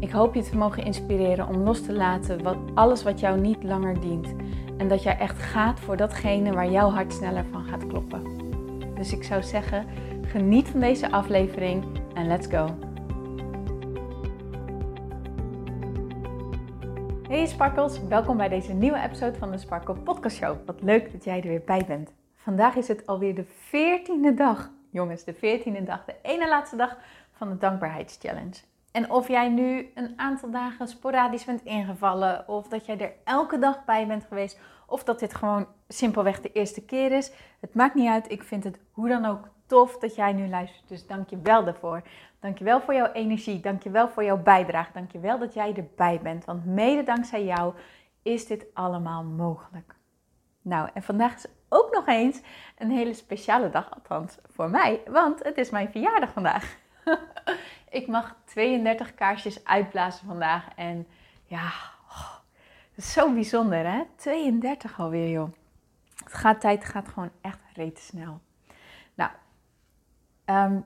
Ik hoop je te mogen inspireren om los te laten wat, alles wat jou niet langer dient. En dat jij echt gaat voor datgene waar jouw hart sneller van gaat kloppen. Dus ik zou zeggen, geniet van deze aflevering en let's go. Hey Sparkles, welkom bij deze nieuwe episode van de Sparkle Podcast Show. Wat leuk dat jij er weer bij bent. Vandaag is het alweer de 14e dag, jongens, de 14e dag, de ene laatste dag van de Dankbaarheidschallenge. En of jij nu een aantal dagen sporadisch bent ingevallen, of dat jij er elke dag bij bent geweest, of dat dit gewoon simpelweg de eerste keer is, het maakt niet uit. Ik vind het hoe dan ook tof dat jij nu luistert. Dus dank je wel daarvoor. Dank je wel voor jouw energie. Dank je wel voor jouw bijdrage. Dank je wel dat jij erbij bent. Want mede dankzij jou is dit allemaal mogelijk. Nou, en vandaag is ook nog eens een hele speciale dag, althans voor mij, want het is mijn verjaardag vandaag. ik mag 32 kaarsjes uitblazen vandaag. En ja, oh, is zo bijzonder hè. 32 alweer joh. Het gaat, tijd gaat gewoon echt rete snel. Nou, um,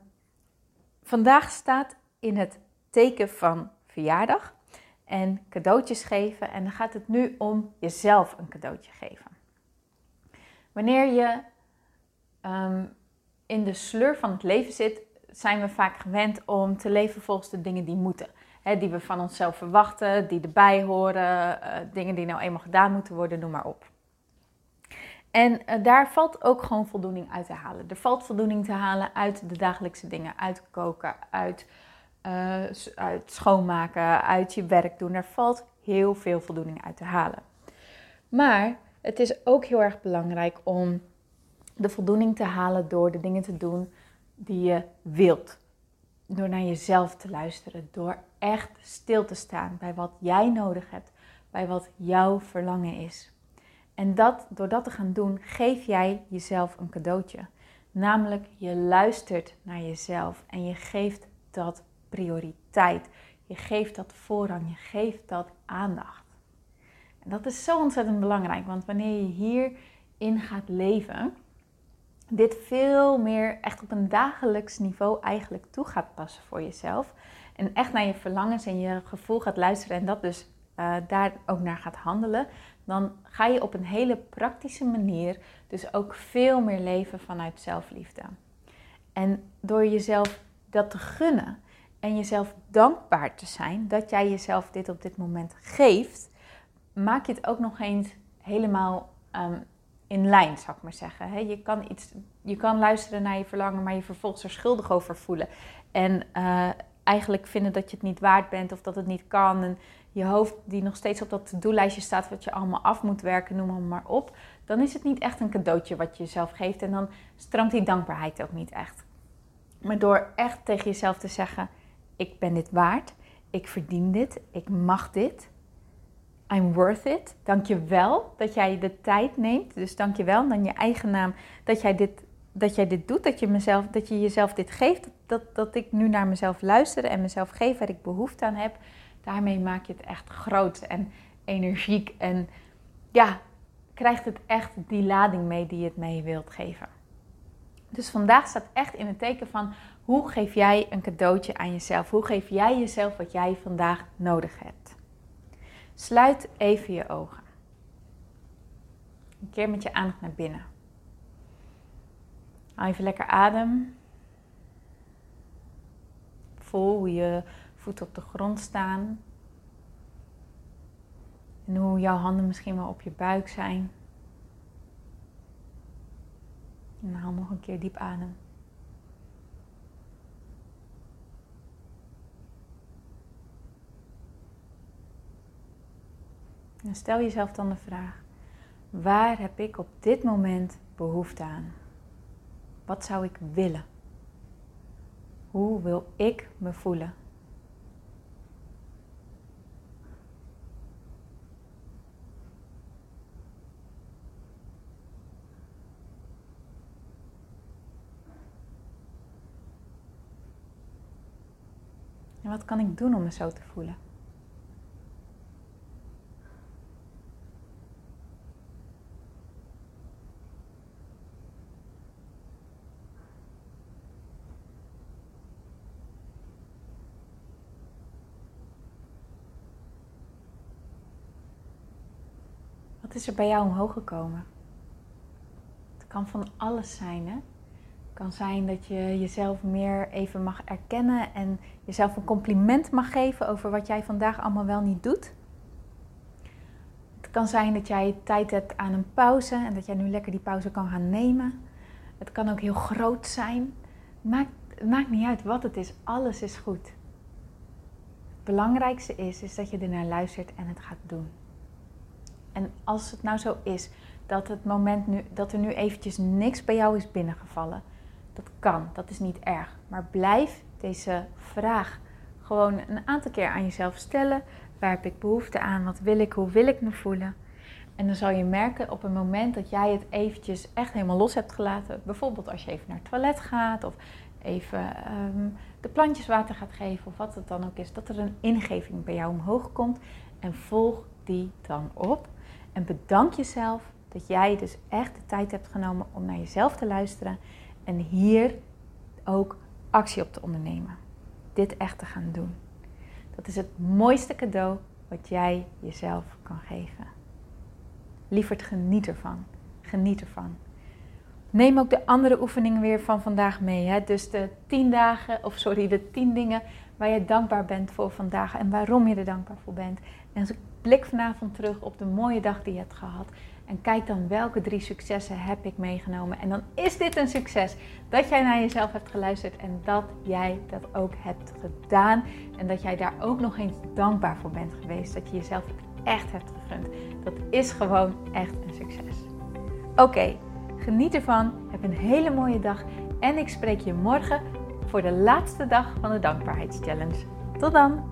vandaag staat in het teken van verjaardag en cadeautjes geven. En dan gaat het nu om jezelf een cadeautje geven. Wanneer je um, in de sleur van het leven zit, zijn we vaak gewend om te leven volgens de dingen die moeten. die we van onszelf verwachten, die erbij horen, uh, dingen die nou eenmaal gedaan moeten worden, noem maar op. En uh, daar valt ook gewoon voldoening uit te halen. Er valt voldoening te halen uit de dagelijkse dingen, uit koken, uit, uh, uit schoonmaken, uit je werk doen. Er valt heel veel voldoening uit te halen. Maar het is ook heel erg belangrijk om de voldoening te halen door de dingen te doen die je wilt. Door naar jezelf te luisteren, door echt stil te staan bij wat jij nodig hebt, bij wat jouw verlangen is. En dat, door dat te gaan doen, geef jij jezelf een cadeautje. Namelijk, je luistert naar jezelf en je geeft dat prioriteit. Je geeft dat voorrang, je geeft dat aandacht. En dat is zo ontzettend belangrijk, want wanneer je hierin gaat leven, dit veel meer echt op een dagelijks niveau eigenlijk toe gaat passen voor jezelf. En echt naar je verlangens en je gevoel gaat luisteren en dat dus uh, daar ook naar gaat handelen. Dan ga je op een hele praktische manier dus ook veel meer leven vanuit zelfliefde. En door jezelf dat te gunnen en jezelf dankbaar te zijn dat jij jezelf dit op dit moment geeft, maak je het ook nog eens helemaal um, in lijn, zou ik maar zeggen. Je kan, iets, je kan luisteren naar je verlangen, maar je vervolgens er schuldig over voelen. En uh, eigenlijk vinden dat je het niet waard bent of dat het niet kan. En je hoofd die nog steeds op dat to-do-lijstje staat, wat je allemaal af moet werken, noem maar op. Dan is het niet echt een cadeautje wat je jezelf geeft. En dan stroomt die dankbaarheid ook niet echt. Maar door echt tegen jezelf te zeggen: Ik ben dit waard, ik verdien dit, ik mag dit. I'm worth it. Dank je wel dat jij de tijd neemt. Dus dank je wel dan je eigen naam dat jij dit, dat jij dit doet. Dat je, mezelf, dat je jezelf dit geeft. Dat, dat ik nu naar mezelf luister en mezelf geef waar ik behoefte aan heb. Daarmee maak je het echt groot en energiek. En ja, krijgt het echt die lading mee die je het mee wilt geven. Dus vandaag staat echt in het teken van hoe geef jij een cadeautje aan jezelf? Hoe geef jij jezelf wat jij vandaag nodig hebt? Sluit even je ogen. Een keer met je aandacht naar binnen. Haal even lekker adem. Voel hoe je voeten op de grond staan. En hoe jouw handen misschien wel op je buik zijn. En haal nog een keer diep adem. En stel jezelf dan de vraag: waar heb ik op dit moment behoefte aan? Wat zou ik willen? Hoe wil ik me voelen? En wat kan ik doen om me zo te voelen? Wat is er bij jou omhoog gekomen? Het kan van alles zijn, hè? Het kan zijn dat je jezelf meer even mag erkennen en jezelf een compliment mag geven over wat jij vandaag allemaal wel niet doet. Het kan zijn dat jij tijd hebt aan een pauze en dat jij nu lekker die pauze kan gaan nemen. Het kan ook heel groot zijn. Maakt, niet uit wat het is, alles is goed. Het belangrijkste is, is dat je ernaar luistert en het gaat doen. En als het nou zo is dat, het moment nu, dat er nu eventjes niks bij jou is binnengevallen, dat kan, dat is niet erg. Maar blijf deze vraag gewoon een aantal keer aan jezelf stellen. Waar heb ik behoefte aan? Wat wil ik? Hoe wil ik me voelen? En dan zal je merken op een moment dat jij het eventjes echt helemaal los hebt gelaten. Bijvoorbeeld als je even naar het toilet gaat of even ehm, de plantjes water gaat geven of wat het dan ook is. Dat er een ingeving bij jou omhoog komt en volg die dan op. En bedank jezelf dat jij dus echt de tijd hebt genomen om naar jezelf te luisteren en hier ook actie op te ondernemen. Dit echt te gaan doen. Dat is het mooiste cadeau wat jij jezelf kan geven. Lieverd, geniet ervan. Geniet ervan. Neem ook de andere oefeningen weer van vandaag mee. Hè? Dus de tien dagen, of sorry, de tien dingen waar je dankbaar bent voor vandaag en waarom je er dankbaar voor bent. En blik vanavond terug op de mooie dag die je hebt gehad. En kijk dan welke drie successen heb ik meegenomen. En dan is dit een succes. Dat jij naar jezelf hebt geluisterd en dat jij dat ook hebt gedaan. En dat jij daar ook nog eens dankbaar voor bent geweest. Dat je jezelf echt hebt gegund. Dat is gewoon echt een succes. Oké, geniet ervan. Heb een hele mooie dag. En ik spreek je morgen voor de laatste dag van de Dankbaarheidschallenge. Tot dan!